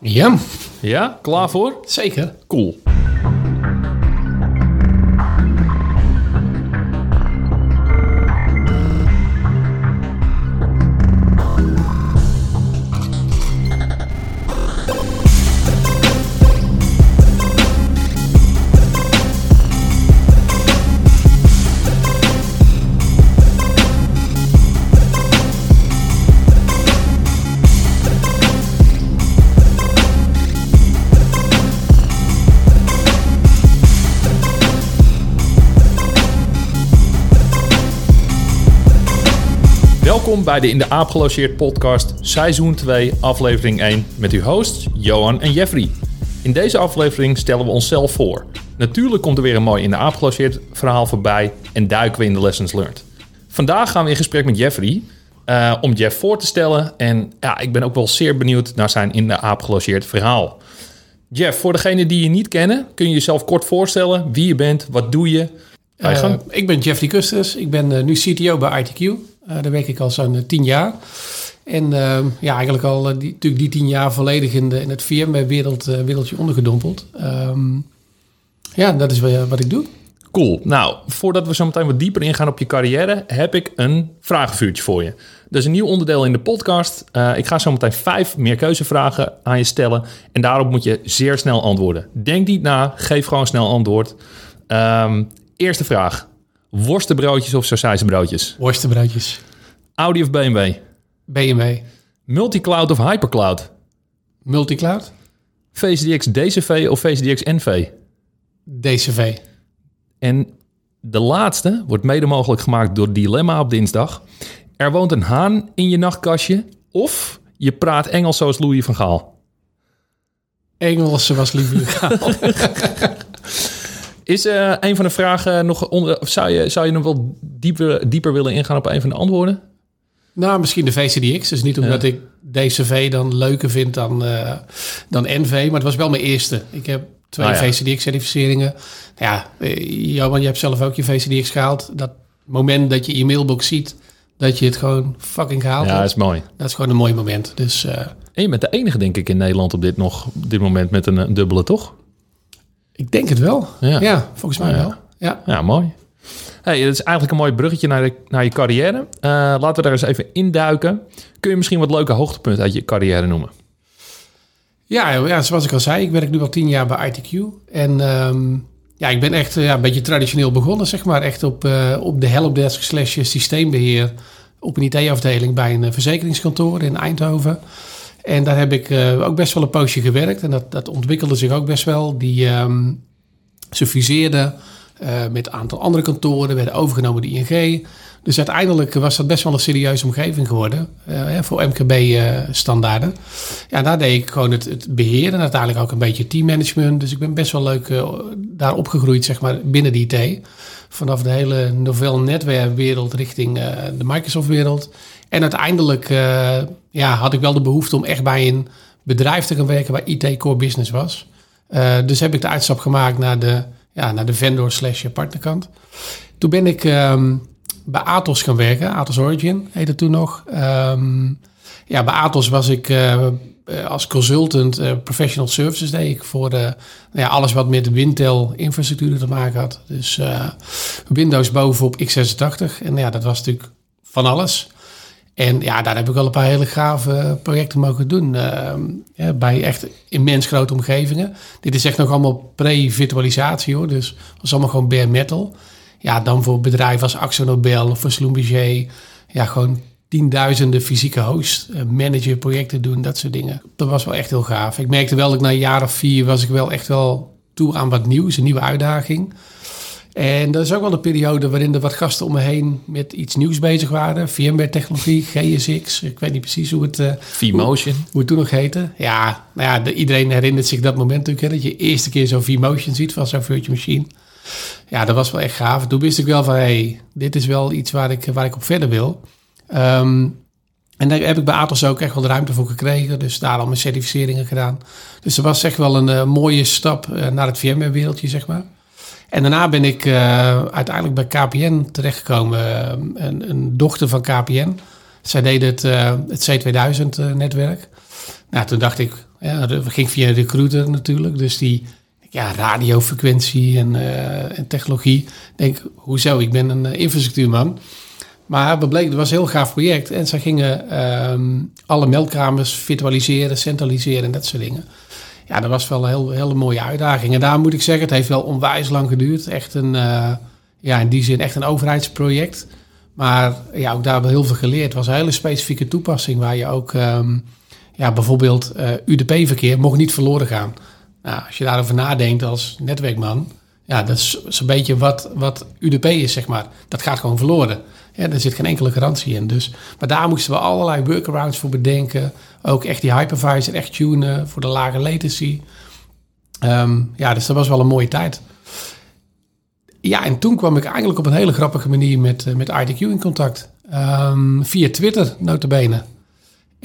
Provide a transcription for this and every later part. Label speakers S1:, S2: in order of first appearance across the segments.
S1: Ja,
S2: Ja, klaar voor?
S1: zeker.
S2: Cool. Welkom bij de In de Aap gelogeerd podcast, seizoen 2, aflevering 1, met uw hosts Johan en Jeffrey. In deze aflevering stellen we onszelf voor. Natuurlijk komt er weer een mooi In de Aap gelogeerd verhaal voorbij en duiken we in de lessons learned. Vandaag gaan we in gesprek met Jeffrey eh, om Jeff voor te stellen en ja, ik ben ook wel zeer benieuwd naar zijn In de Aap gelogeerd verhaal. Jeff, voor degenen die je niet kennen, kun je jezelf kort voorstellen wie je bent, wat doe je?
S1: Eh, ik ben Jeffrey Custis. Ik ben eh, nu CTO bij ITQ. Eh, daar werk ik al zo'n eh, tien jaar. En eh, ja, eigenlijk al eh, die, natuurlijk die tien jaar volledig in, de, in het VMware-wereld, wereldje ondergedompeld. Ehm, ja, dat is wat, ik doe.
S2: Cool. Nou, voordat we zo meteen wat dieper ingaan op je carrière, heb ik een vragenvuurtje voor je. Dat is een nieuw onderdeel in de podcast. Ik ga zo meteen vijf meerkeuzevragen aan je stellen. En daarop moet je zeer snel antwoorden. Denk niet na, geef gewoon snel antwoord. Ehm, eerste vraag. Worstenbroodjes of sausijzenbroodjes?
S1: Worstenbroodjes.
S2: Audi of BMW?
S1: BMW.
S2: Multicloud of hypercloud?
S1: Multicloud.
S2: VCDX DCV of VCDX NV?
S1: DCV.
S2: En de laatste wordt mede mogelijk gemaakt door Dilemma op dinsdag. Er woont een haan in je nachtkastje of je praat Engels zoals Louis van Gaal.
S1: Engelse was liever.
S2: Is eh, een van de vragen nog onder... Of zou je, zou je nog wel dieper, dieper willen ingaan op een van de antwoorden?
S1: nou, misschien de VCDX. Dus niet omdat ik DCV dan leuker vind dan, eh, dan NV. Maar het was wel mijn eerste. Ik heb twee
S2: Ah, ja.
S1: VCDX-certificeringen. Ja, eh, Johan, je hebt zelf ook je VCDX gehaald. Dat moment dat je je mailbox ziet... dat je het gewoon fucking gehaald
S2: Ja, dat is mooi.
S1: Dat is gewoon een mooi moment. Dus
S2: En je bent de enige, denk ik, in Nederland op dit, nog, op dit moment met een, dubbele, toch?
S1: Ik denk het wel.
S2: Ja.
S1: Ja, volgens mij wel. Ja.
S2: Ja, mooi. Hey, dat is eigenlijk een mooi bruggetje naar, de, naar je carrière. Eh, laten we daar eens even induiken. Kun je misschien wat leuke hoogtepunten uit je carrière noemen?
S1: Ja, ja, zoals ik al zei, ik werk nu al tien jaar bij ITQ. En ehm, ja, ik ben echt eh, ja, een beetje traditioneel begonnen, zeg maar. Echt op, eh, op de helpdesk slash systeembeheer op een IT-afdeling bij een verzekeringskantoor in Eindhoven. En daar heb ik eh, ook best wel een poosje gewerkt. En dat, dat ontwikkelde zich ook best wel. Die, ehm, ze fuseerden eh, met een aantal andere kantoren, werden overgenomen door ING. Dus uiteindelijk was dat best wel een serieuze omgeving geworden eh, voor MKB-standaarden. ja, daar deed ik gewoon het, het beheer en uiteindelijk ook een beetje teammanagement. Dus ik ben best wel leuk eh, daar opgegroeid, zeg maar, binnen de IT. Vanaf de hele novel netwerkwereld richting de Microsoft-wereld. En uiteindelijk eh, ja, had ik wel de behoefte om echt bij een bedrijf te gaan werken waar IT core business was. Eh, dus heb ik de uitstap gemaakt naar de, ja, naar de vendor slash partnerkant. Toen ben ik ehm, bij Atos gaan werken. Atos Origin heette toen nog. Ehm, ja, bij Atos was ik eh, als consultant professional services deed ik voor nou ja, alles wat met Wintel infrastructuur te maken had. Dus Windows bovenop x86. En ja, dat was natuurlijk van alles. En ja, daar heb ik wel een paar hele gave projecten mogen doen. ehm, bij echt immens grote omgevingen. Dit is echt nog allemaal pre-virtualisatie hoor. Dus het was allemaal gewoon bare metal. Ja, dan voor bedrijven als Axo Nobel of voor. Ja, gewoon tienduizenden fysieke hosts. eh, managen, projecten doen, dat soort dingen. Dat was wel echt heel gaaf. Ik merkte wel dat na een jaar of vier was ik wel echt wel toe aan wat nieuws. Een nieuwe uitdaging. En dat is ook wel een periode waarin er wat gasten om me heen met iets nieuws bezig waren. VMware-technologie, GSX, ik weet niet precies hoe het, eh,
S2: V-Motion.
S1: hoe het toen nog heette. Ja, nou ja, de- iedereen herinnert zich dat moment natuurlijk. Hè, dat je eerste keer zo'n V-Motion ziet van zo'n virtual machine. Ja, dat was wel echt gaaf. Toen wist ik wel van, hé, hey, dit is wel iets waar ik, waar ik op verder wil. Ehm, en daar heb ik bij Atos ook echt wel de ruimte voor gekregen. Dus daar al mijn certificeringen gedaan. Dus dat was echt wel een eh, mooie stap eh, naar het VMware-wereldje, zeg maar. En daarna ben ik eh, uiteindelijk bij KPN terechtgekomen. eh, een, een dochter van KPN. Zij deden het, eh, het C2000-netwerk. Nou, toen dacht ik, ja, dat ging via recruiter natuurlijk. Dus die ja, radiofrequentie en, en technologie. Ik denk, hoezo? Ik ben een infrastructuurman. Maar we bleek, het was een heel gaaf project. En ze gingen um, alle meldkamers virtualiseren, centraliseren en dat soort dingen. Ja, dat was wel een heel, hele mooie uitdaging. En daar moet ik zeggen, het heeft wel onwijs lang geduurd. Echt een, uh, ja, in die zin echt een overheidsproject. Maar ja, ook daar hebben we heel veel geleerd. Het was een hele specifieke toepassing waar je ook... Um, ja, bijvoorbeeld uh, UDP-verkeer mocht niet verloren gaan. Nou, als je daarover nadenkt als netwerkman, ja, dat is zo'n beetje wat, wat UDP is, zeg maar. Dat gaat gewoon verloren. Er zit geen enkele garantie in. Dus, maar daar moesten we allerlei workarounds voor bedenken. Ook echt die hypervisor, echt tunen voor de lage latency. Um, ja, dus dat was wel een mooie tijd. Ja, en toen kwam ik eigenlijk op een hele grappige manier met, met IDQ in contact. Um, via Twitter, notabene.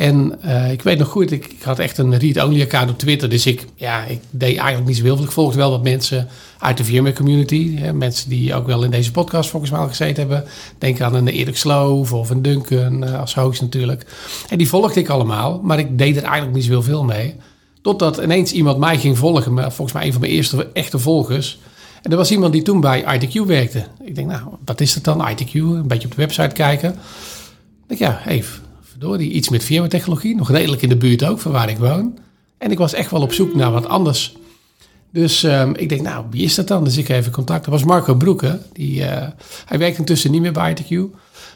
S1: En uh, ik weet nog goed, ik, had echt een read-only account op Twitter. Dus ik, ja, ik deed eigenlijk niet zoveel. Ik volgde wel wat mensen uit de VMware community. Hè, mensen die ook wel in deze podcast volgens mij al gezeten hebben. Denk aan een Erik Sloof of een Duncan uh, als host natuurlijk. En die volgde ik allemaal, maar ik deed er eigenlijk niet zoveel mee. Totdat ineens iemand mij ging volgen, volgens mij een van mijn eerste echte volgers. En er was iemand die toen bij ITQ werkte. Ik denk, nou, wat is het dan, ITQ? Een beetje op de website kijken. Ik denk, ja, even die iets met firma-technologie, nog redelijk in de buurt ook van waar ik woon. En ik was echt wel op zoek naar wat anders. Dus um, ik denk, nou, wie is dat dan? Dus ik even contact. Dat was Marco Broeken. Die, uh, hij werkt intussen niet meer bij ITQ.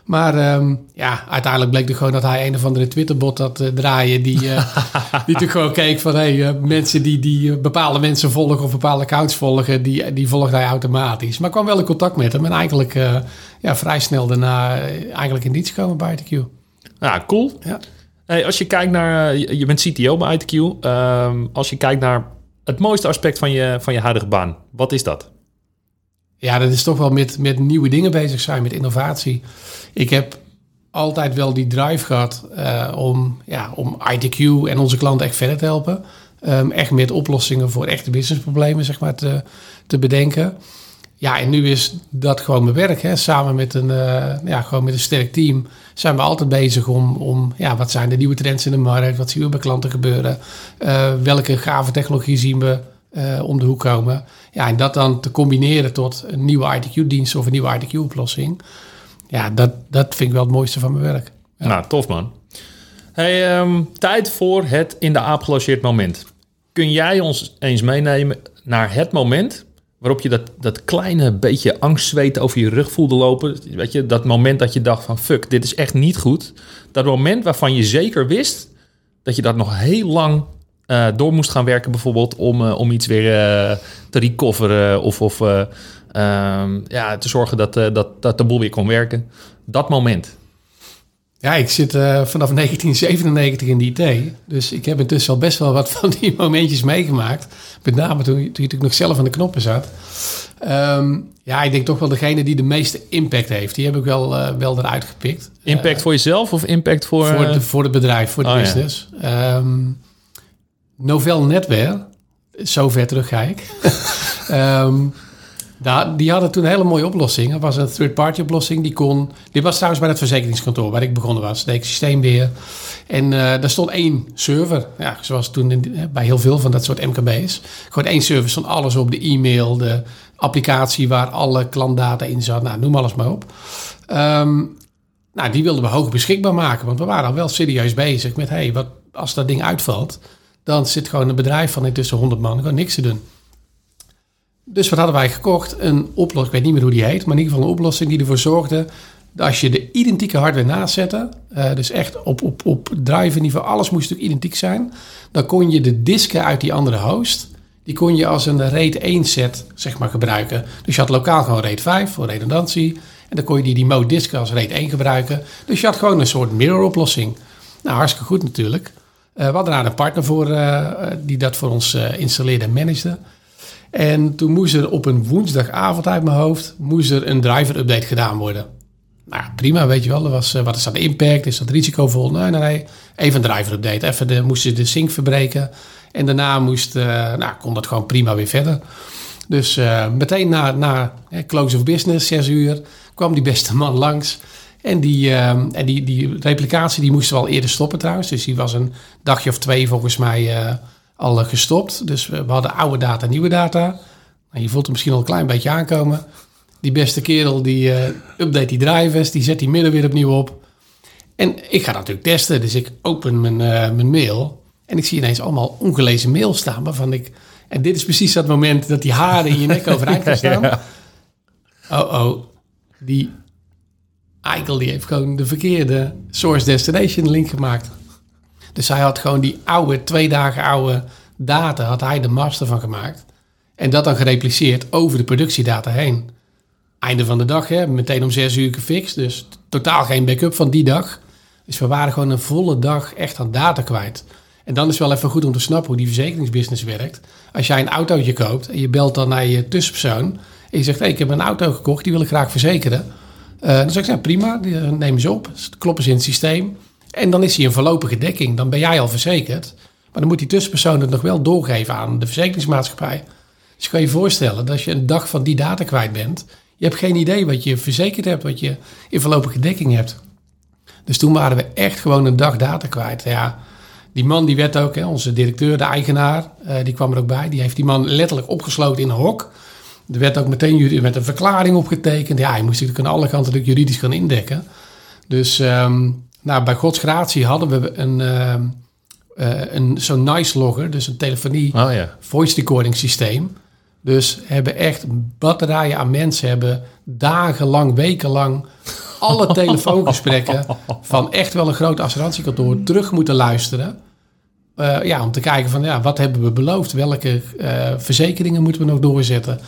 S1: Maar um, ja, uiteindelijk bleek er gewoon dat hij een of andere Twitterbot had uh, draaien. Die, uh, die toch gewoon keek van hey, mensen die, die bepaalde mensen volgen of bepaalde accounts volgen, die, die volgt hij automatisch. Maar ik kwam wel in contact met hem en eigenlijk ja, vrij snel daarna eigenlijk in dienst gekomen bij ITQ.
S2: Ja, cool. Ja. Hey, als je kijkt naar, eh, je bent CTO bij ITQ. Um, als je kijkt naar het mooiste aspect van je, van je huidige baan, wat is dat?
S1: Ja, dat is toch wel met, met nieuwe dingen bezig zijn, met innovatie. Ik heb altijd wel die drive gehad uh, om, ja, om ITQ en onze klanten echt verder te helpen. Um, echt met oplossingen voor echte businessproblemen, zeg maar, te, te bedenken. Ja, en nu is dat gewoon mijn werk. Hè. Samen met een, uh, ja, gewoon met een sterk team zijn we altijd bezig om, om ja, wat zijn de nieuwe trends in de markt? Wat zien we bij klanten gebeuren? Uh, welke gave technologie zien we uh, om de hoek komen? Ja, en dat dan te combineren tot een nieuwe ITQ-dienst of een nieuwe ITQ-oplossing. Ja, dat, dat vind ik wel het mooiste van mijn werk.
S2: Ja. Nou, tof man. Hey, um, tijd voor het in de aap gelogeerd moment. Kun jij ons eens meenemen naar het moment waarop je dat, dat kleine beetje angstzweet over je rug voelde lopen. Weet je, dat moment dat je dacht van fuck, dit is echt niet goed. Dat moment waarvan je zeker wist dat je dat nog heel lang uh, door moest gaan werken, bijvoorbeeld om, uh, om iets weer uh, te recoveren of, of ehm, ja, te zorgen dat, dat, dat de boel weer kon werken. Dat moment.
S1: Ja, ik zit uh, vanaf 1997 in de IT. Dus ik heb intussen al best wel wat van die momentjes meegemaakt. Met name toen, toen je natuurlijk nog zelf aan de knoppen zat. Um, ja, ik denk toch wel degene die de meeste impact heeft. Die heb ik wel, uh, wel eruit gepikt.
S2: Impact uh, voor jezelf of impact voor...
S1: Voor, de, voor het bedrijf, voor de oh, business. Ja. Um, Novell Netware, zover terug ga ik. um, Die hadden toen een hele mooie oplossing. Dat was een third-party oplossing. Die kon. Dit was trouwens bij het verzekeringskantoor waar ik begonnen was. Deed ik systeembeheer. En uh, daar stond één server. Ja, zoals toen in, bij heel veel van dat soort MKB's. Gewoon één server stond alles op. De e-mail, de applicatie waar alle klantdata in zat. Nou, noem alles maar op. Um, nou, die wilden we hoog beschikbaar maken. Want we waren al wel serieus bezig met... hey, wat, als dat ding uitvalt... dan zit gewoon een bedrijf van intussen 100 man gewoon niks te doen. Dus wat hadden wij gekocht? Een oplossing, ik weet niet meer hoe die heet, maar in ieder geval een oplossing die ervoor zorgde dat als je de identieke hardware naast zette, uh, dus echt op, op, op drive niveau, alles moest natuurlijk identiek zijn, dan kon je de disken uit die andere host, die kon je als een RAID 1 set zeg maar gebruiken. Dus je had lokaal gewoon RAID 5 voor redundantie en dan kon je die remote disken als RAID 1 gebruiken. Dus je had gewoon een soort mirror oplossing. Nou, hartstikke goed natuurlijk. Uh, we hadden daar een partner voor uh, die dat voor ons installeerde en managede. En toen moest er op een woensdagavond uit mijn hoofd moest er een driver update gedaan worden. Nou, prima, weet je wel. was, uh, wat is dat impact? Is dat risicovol? Nee, nee, nee. Even een driver update. Even de, moesten de sync verbreken. En daarna moest, uh, nou, kon dat gewoon prima weer verder. Dus uh, meteen na, na close of business, zes uur, kwam die beste man langs. En die, en die, die replicatie die moesten we al eerder stoppen trouwens. Dus die was een dagje of twee volgens mij eh, al gestopt. Dus we, we hadden oude data, nieuwe data. Nou, je voelt het misschien al een klein beetje aankomen. Die beste kerel die eh, update die drivers, die zet die midden weer opnieuw op. En ik ga natuurlijk testen, dus ik open mijn, eh, mijn mail. En ik zie ineens allemaal ongelezen mail staan waarvan ik... En dit is precies dat moment dat die haren in je nek overeind gaan staan. Oh, oh. Die Eikel die heeft gewoon de verkeerde source destination link gemaakt. Dus hij had gewoon die oude, twee dagen oude data, had hij de master van gemaakt. En dat dan gerepliceerd over de productiedata heen. Einde van de dag, hè, meteen om zes uur gefixt. Dus totaal geen backup van die dag. Dus we waren gewoon een volle dag echt aan data kwijt. En dan is wel even goed om te snappen hoe die verzekeringsbusiness werkt. Als jij een autootje koopt en je belt dan naar je tussenpersoon... en je zegt, hey, ik heb een auto gekocht, die wil ik graag verzekeren... Uh, dan zeg ik, ja, prima, die eh, nemen ze op. Kloppen ze in het systeem. En dan is hij een voorlopige dekking. Dan ben jij al verzekerd. Maar dan moet die tussenpersoon het nog wel doorgeven aan de verzekeringsmaatschappij. Dus kan je voorstellen dat als je een dag van die data kwijt bent... je hebt geen idee wat je verzekerd hebt, wat je in voorlopige dekking hebt. Dus toen waren we echt gewoon een dag data kwijt. Ja, die man die werd ook, hè, onze directeur, de eigenaar, uh, die kwam er ook bij. Die heeft die man letterlijk opgesloten in een hok... Er werd ook meteen met een verklaring opgetekend. Ja, je moest natuurlijk aan alle kanten juridisch gaan indekken. Dus um, nou, bij Gods gratie hadden we een, uh, een zo'n nice logger, dus een telefonie oh, ja. voice recording systeem. Dus hebben echt batterijen aan mensen hebben dagenlang, wekenlang alle telefoongesprekken van echt wel een groot assurantiekantoor terug moeten luisteren. Uh, ja, om te kijken van ja, wat hebben we beloofd? Welke uh, verzekeringen moeten we nog doorzetten?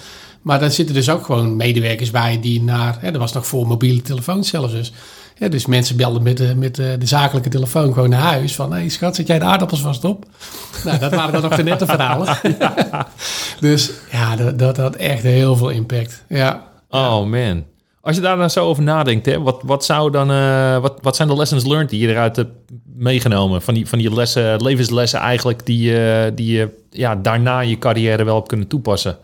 S1: Maar daar zitten dus ook gewoon medewerkers bij die naar, hè, dat was nog voor mobiele telefoons zelfs dus. Ja, dus mensen belden met, de, met de, de, zakelijke telefoon gewoon naar huis. Van, hé hey, schat, zet jij de aardappels vast op? nou, dat waren dan nog de nette verhalen. dus ja, dat, dat had echt heel veel impact. Ja.
S2: Oh man. Als je daar dan zo over nadenkt, hè, wat, wat, zou dan, uh, wat, wat zijn de lessons learned die je eruit hebt meegenomen? Van die, van die lessen, levenslessen eigenlijk, die, uh, die je ja, daarna je carrière wel hebt kunnen toepassen?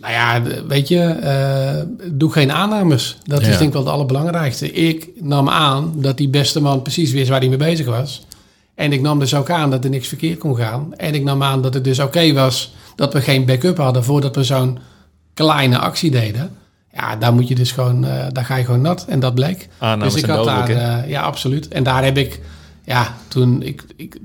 S1: Nou ja, weet je, uh, doe geen aannames. Dat is denk ik wel het allerbelangrijkste. Ik nam aan dat die beste man precies wist waar hij mee bezig was. En ik nam dus ook aan dat er niks verkeerd kon gaan. En ik nam aan dat het dus oké was dat we geen backup hadden voordat we zo'n kleine actie deden. Ja, daar moet je dus gewoon, uh, daar ga je gewoon nat. En dat bleek.
S2: Aannames dus ik had daar, uh,
S1: ja, absoluut. En daar heb ik, ja, toen, ik, ik,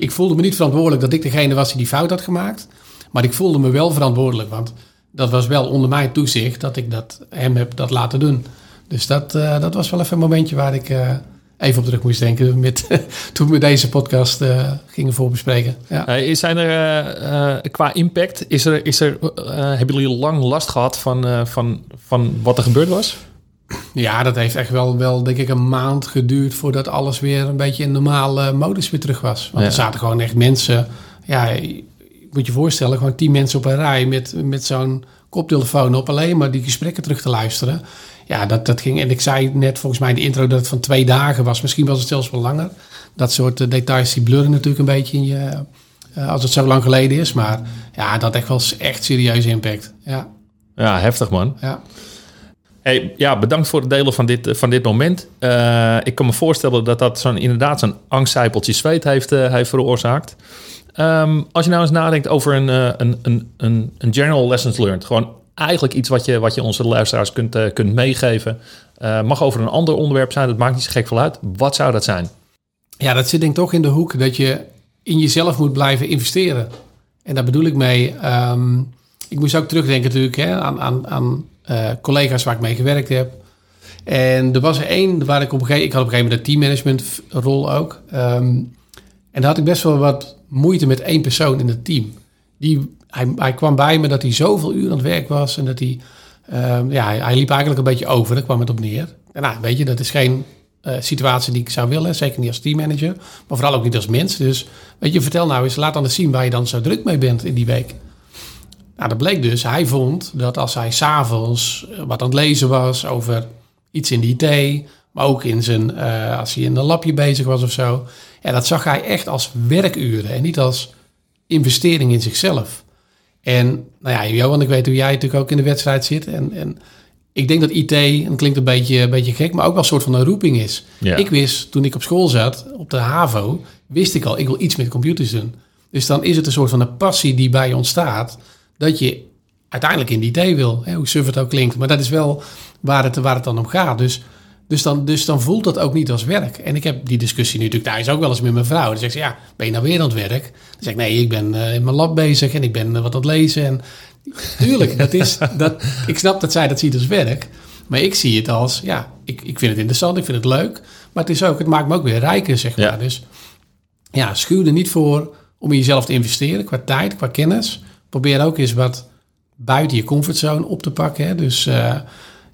S1: ik voelde me niet verantwoordelijk dat ik degene was die die fout had gemaakt. Maar ik voelde me wel verantwoordelijk, want dat was wel onder mijn toezicht dat ik dat hem heb dat laten doen. Dus dat, uh, dat was wel even een momentje waar ik uh, even op terug moest denken met, toen we deze podcast uh, gingen voorbespreken.
S2: Ja. zijn er qua impact, is er, is er, hebben jullie lang last gehad van, van, van wat er gebeurd was?
S1: Ja, dat heeft echt wel, wel, denk ik, een maand geduurd voordat alles weer een beetje in normale modus weer terug was. Want ja. er zaten gewoon echt mensen, ja, moet je voorstellen, gewoon tien mensen op een rij met, met zo'n koptelefoon op, alleen maar die gesprekken terug te luisteren. Ja, dat, dat ging. En ik zei net volgens mij in de intro dat het van twee dagen was. Misschien was het zelfs wel langer. Dat soort uh, details die blurren natuurlijk een beetje in je. Uh, als het zo lang geleden is. Maar ja, dat echt wel echt serieuze impact. Ja,
S2: ja heftig man.
S1: Ja.
S2: Hey, ja, bedankt voor het delen van dit, van dit moment. Uh, ik kan me voorstellen dat dat zo'n, inderdaad zo'n angstcijpeltje zweet heeft, heeft veroorzaakt. Um, als je nou eens nadenkt over een, uh, een, een, een, een general lessons learned. Gewoon eigenlijk iets wat je, wat je onze luisteraars kunt, uh, kunt meegeven. Uh, mag over een ander onderwerp zijn, dat maakt niet zo gek veel uit. Wat zou dat zijn?
S1: Ja, dat zit denk ik toch in de hoek dat je in jezelf moet blijven investeren. En daar bedoel ik mee. Um, ik moest ook terugdenken natuurlijk hè, aan, aan, aan collega's waar ik mee gewerkt heb. En er was er één waar ik op een gegeven moment... Ik had op een gegeven moment een teammanagement rol ook. Um, en daar had ik best wel wat moeite met één persoon in het team. Die, hij, hij kwam bij me dat hij zoveel uur aan het werk was en dat hij, um, ja, hij, liep eigenlijk een beetje over. Daar kwam het op neer. En nou, weet je, dat is geen uh, situatie die ik zou willen, zeker niet als teammanager, maar vooral ook niet als mens. Dus weet je, vertel nou eens, laat dan eens zien waar je dan zo druk mee bent in die week. Nou, dat bleek dus, hij vond dat als hij s'avonds wat aan het lezen was over iets in de IT, maar ook in zijn, uh, als hij in een lapje bezig was of zo, en dat zag hij echt als werkuren en niet als investering in zichzelf. En nou ja, Johan, ik weet hoe jij natuurlijk ook in de wedstrijd zit. En, en ik denk dat IT, en dat klinkt een beetje, een beetje gek, maar ook wel een soort van een roeping is.
S2: Ja.
S1: Ik wist, toen ik op school zat, op de HAVO, wist ik al, ik wil iets met computers doen. Dus dan is het een soort van een passie die bij je ontstaat, dat je uiteindelijk in IT wil. Hè, hoe suf het ook klinkt, maar dat is wel waar het, waar het dan om gaat. Dus, dus, dan, dus dan voelt dat ook niet als werk. En ik heb die discussie nu natuurlijk thuis ook wel eens met mijn vrouw. Dan zegt ze, ja, ben je nou weer aan het werk? Dan zeg ik, nee, ik ben eh, in mijn lab bezig en ik ben eh, wat aan het lezen. En tuurlijk, dat is, dat, ik snap dat zij dat ziet als werk. Maar ik zie het als, ja, ik, ik vind het interessant, ik vind het leuk. Maar het, is ook, het maakt me ook weer rijker, zeg maar.
S2: Ja.
S1: Dus ja, schuw er niet voor om in jezelf te investeren qua tijd, qua kennis. Probeer ook eens wat buiten je comfortzone op te pakken. Hè. Dus eh,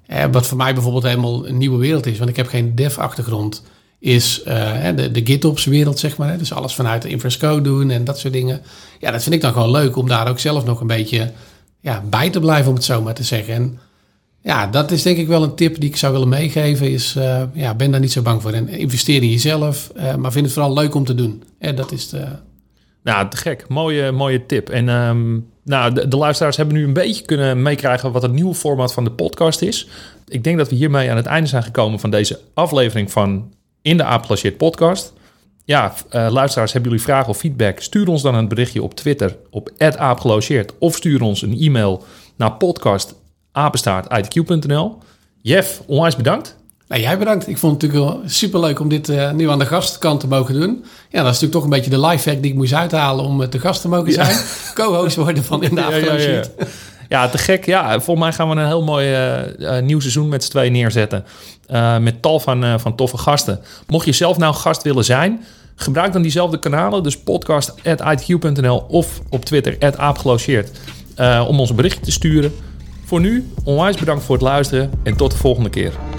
S1: eh, wat voor mij bijvoorbeeld helemaal een nieuwe wereld is, want ik heb geen dev-achtergrond, is eh, de, de GitOps-wereld, zeg maar. Dus alles vanuit de infrascode doen en dat soort dingen. Ja, dat vind ik dan gewoon leuk om daar ook zelf nog een beetje ja, bij te blijven, om het zo maar te zeggen. En ja, dat is denk ik wel een tip die ik zou willen meegeven. Is, eh, ja, ben daar niet zo bang voor. En investeer in jezelf, eh, maar vind het vooral leuk om te doen. En dat is de,
S2: Nou, te gek. Mooie, mooie tip. En ehm, nou, de, luisteraars hebben nu een beetje kunnen meekrijgen wat het nieuwe format van de podcast is. Ik denk dat we hiermee aan het einde zijn gekomen van deze aflevering van In de Aapgelanceerd podcast. Ja, eh, luisteraars, hebben jullie vragen of feedback? Stuur ons dan een berichtje op Twitter op @aapgelogeerd of stuur ons een e-mail naar podcast@itq.nl. Jeff, onwijs bedankt.
S1: Nou, jij bedankt. Ik vond het natuurlijk wel superleuk om dit eh, nu aan de gastkant te mogen doen. Ja, dat is natuurlijk toch een beetje de live hack die ik moest uithalen om eh, te gast te mogen zijn. Co-host worden van In de
S2: Ja, ja, ja. Te gek. Ja, volgens mij gaan we een heel mooi eh, nieuw seizoen met z'n tweeën neerzetten. Met tal van, van toffe gasten. Mocht je zelf nou gast willen zijn, gebruik dan diezelfde kanalen. Dus podcast.itq.nl of op Twitter aapgelogeerd. om ons een berichtje te sturen. Voor nu, onwijs bedankt voor het luisteren en tot de volgende keer.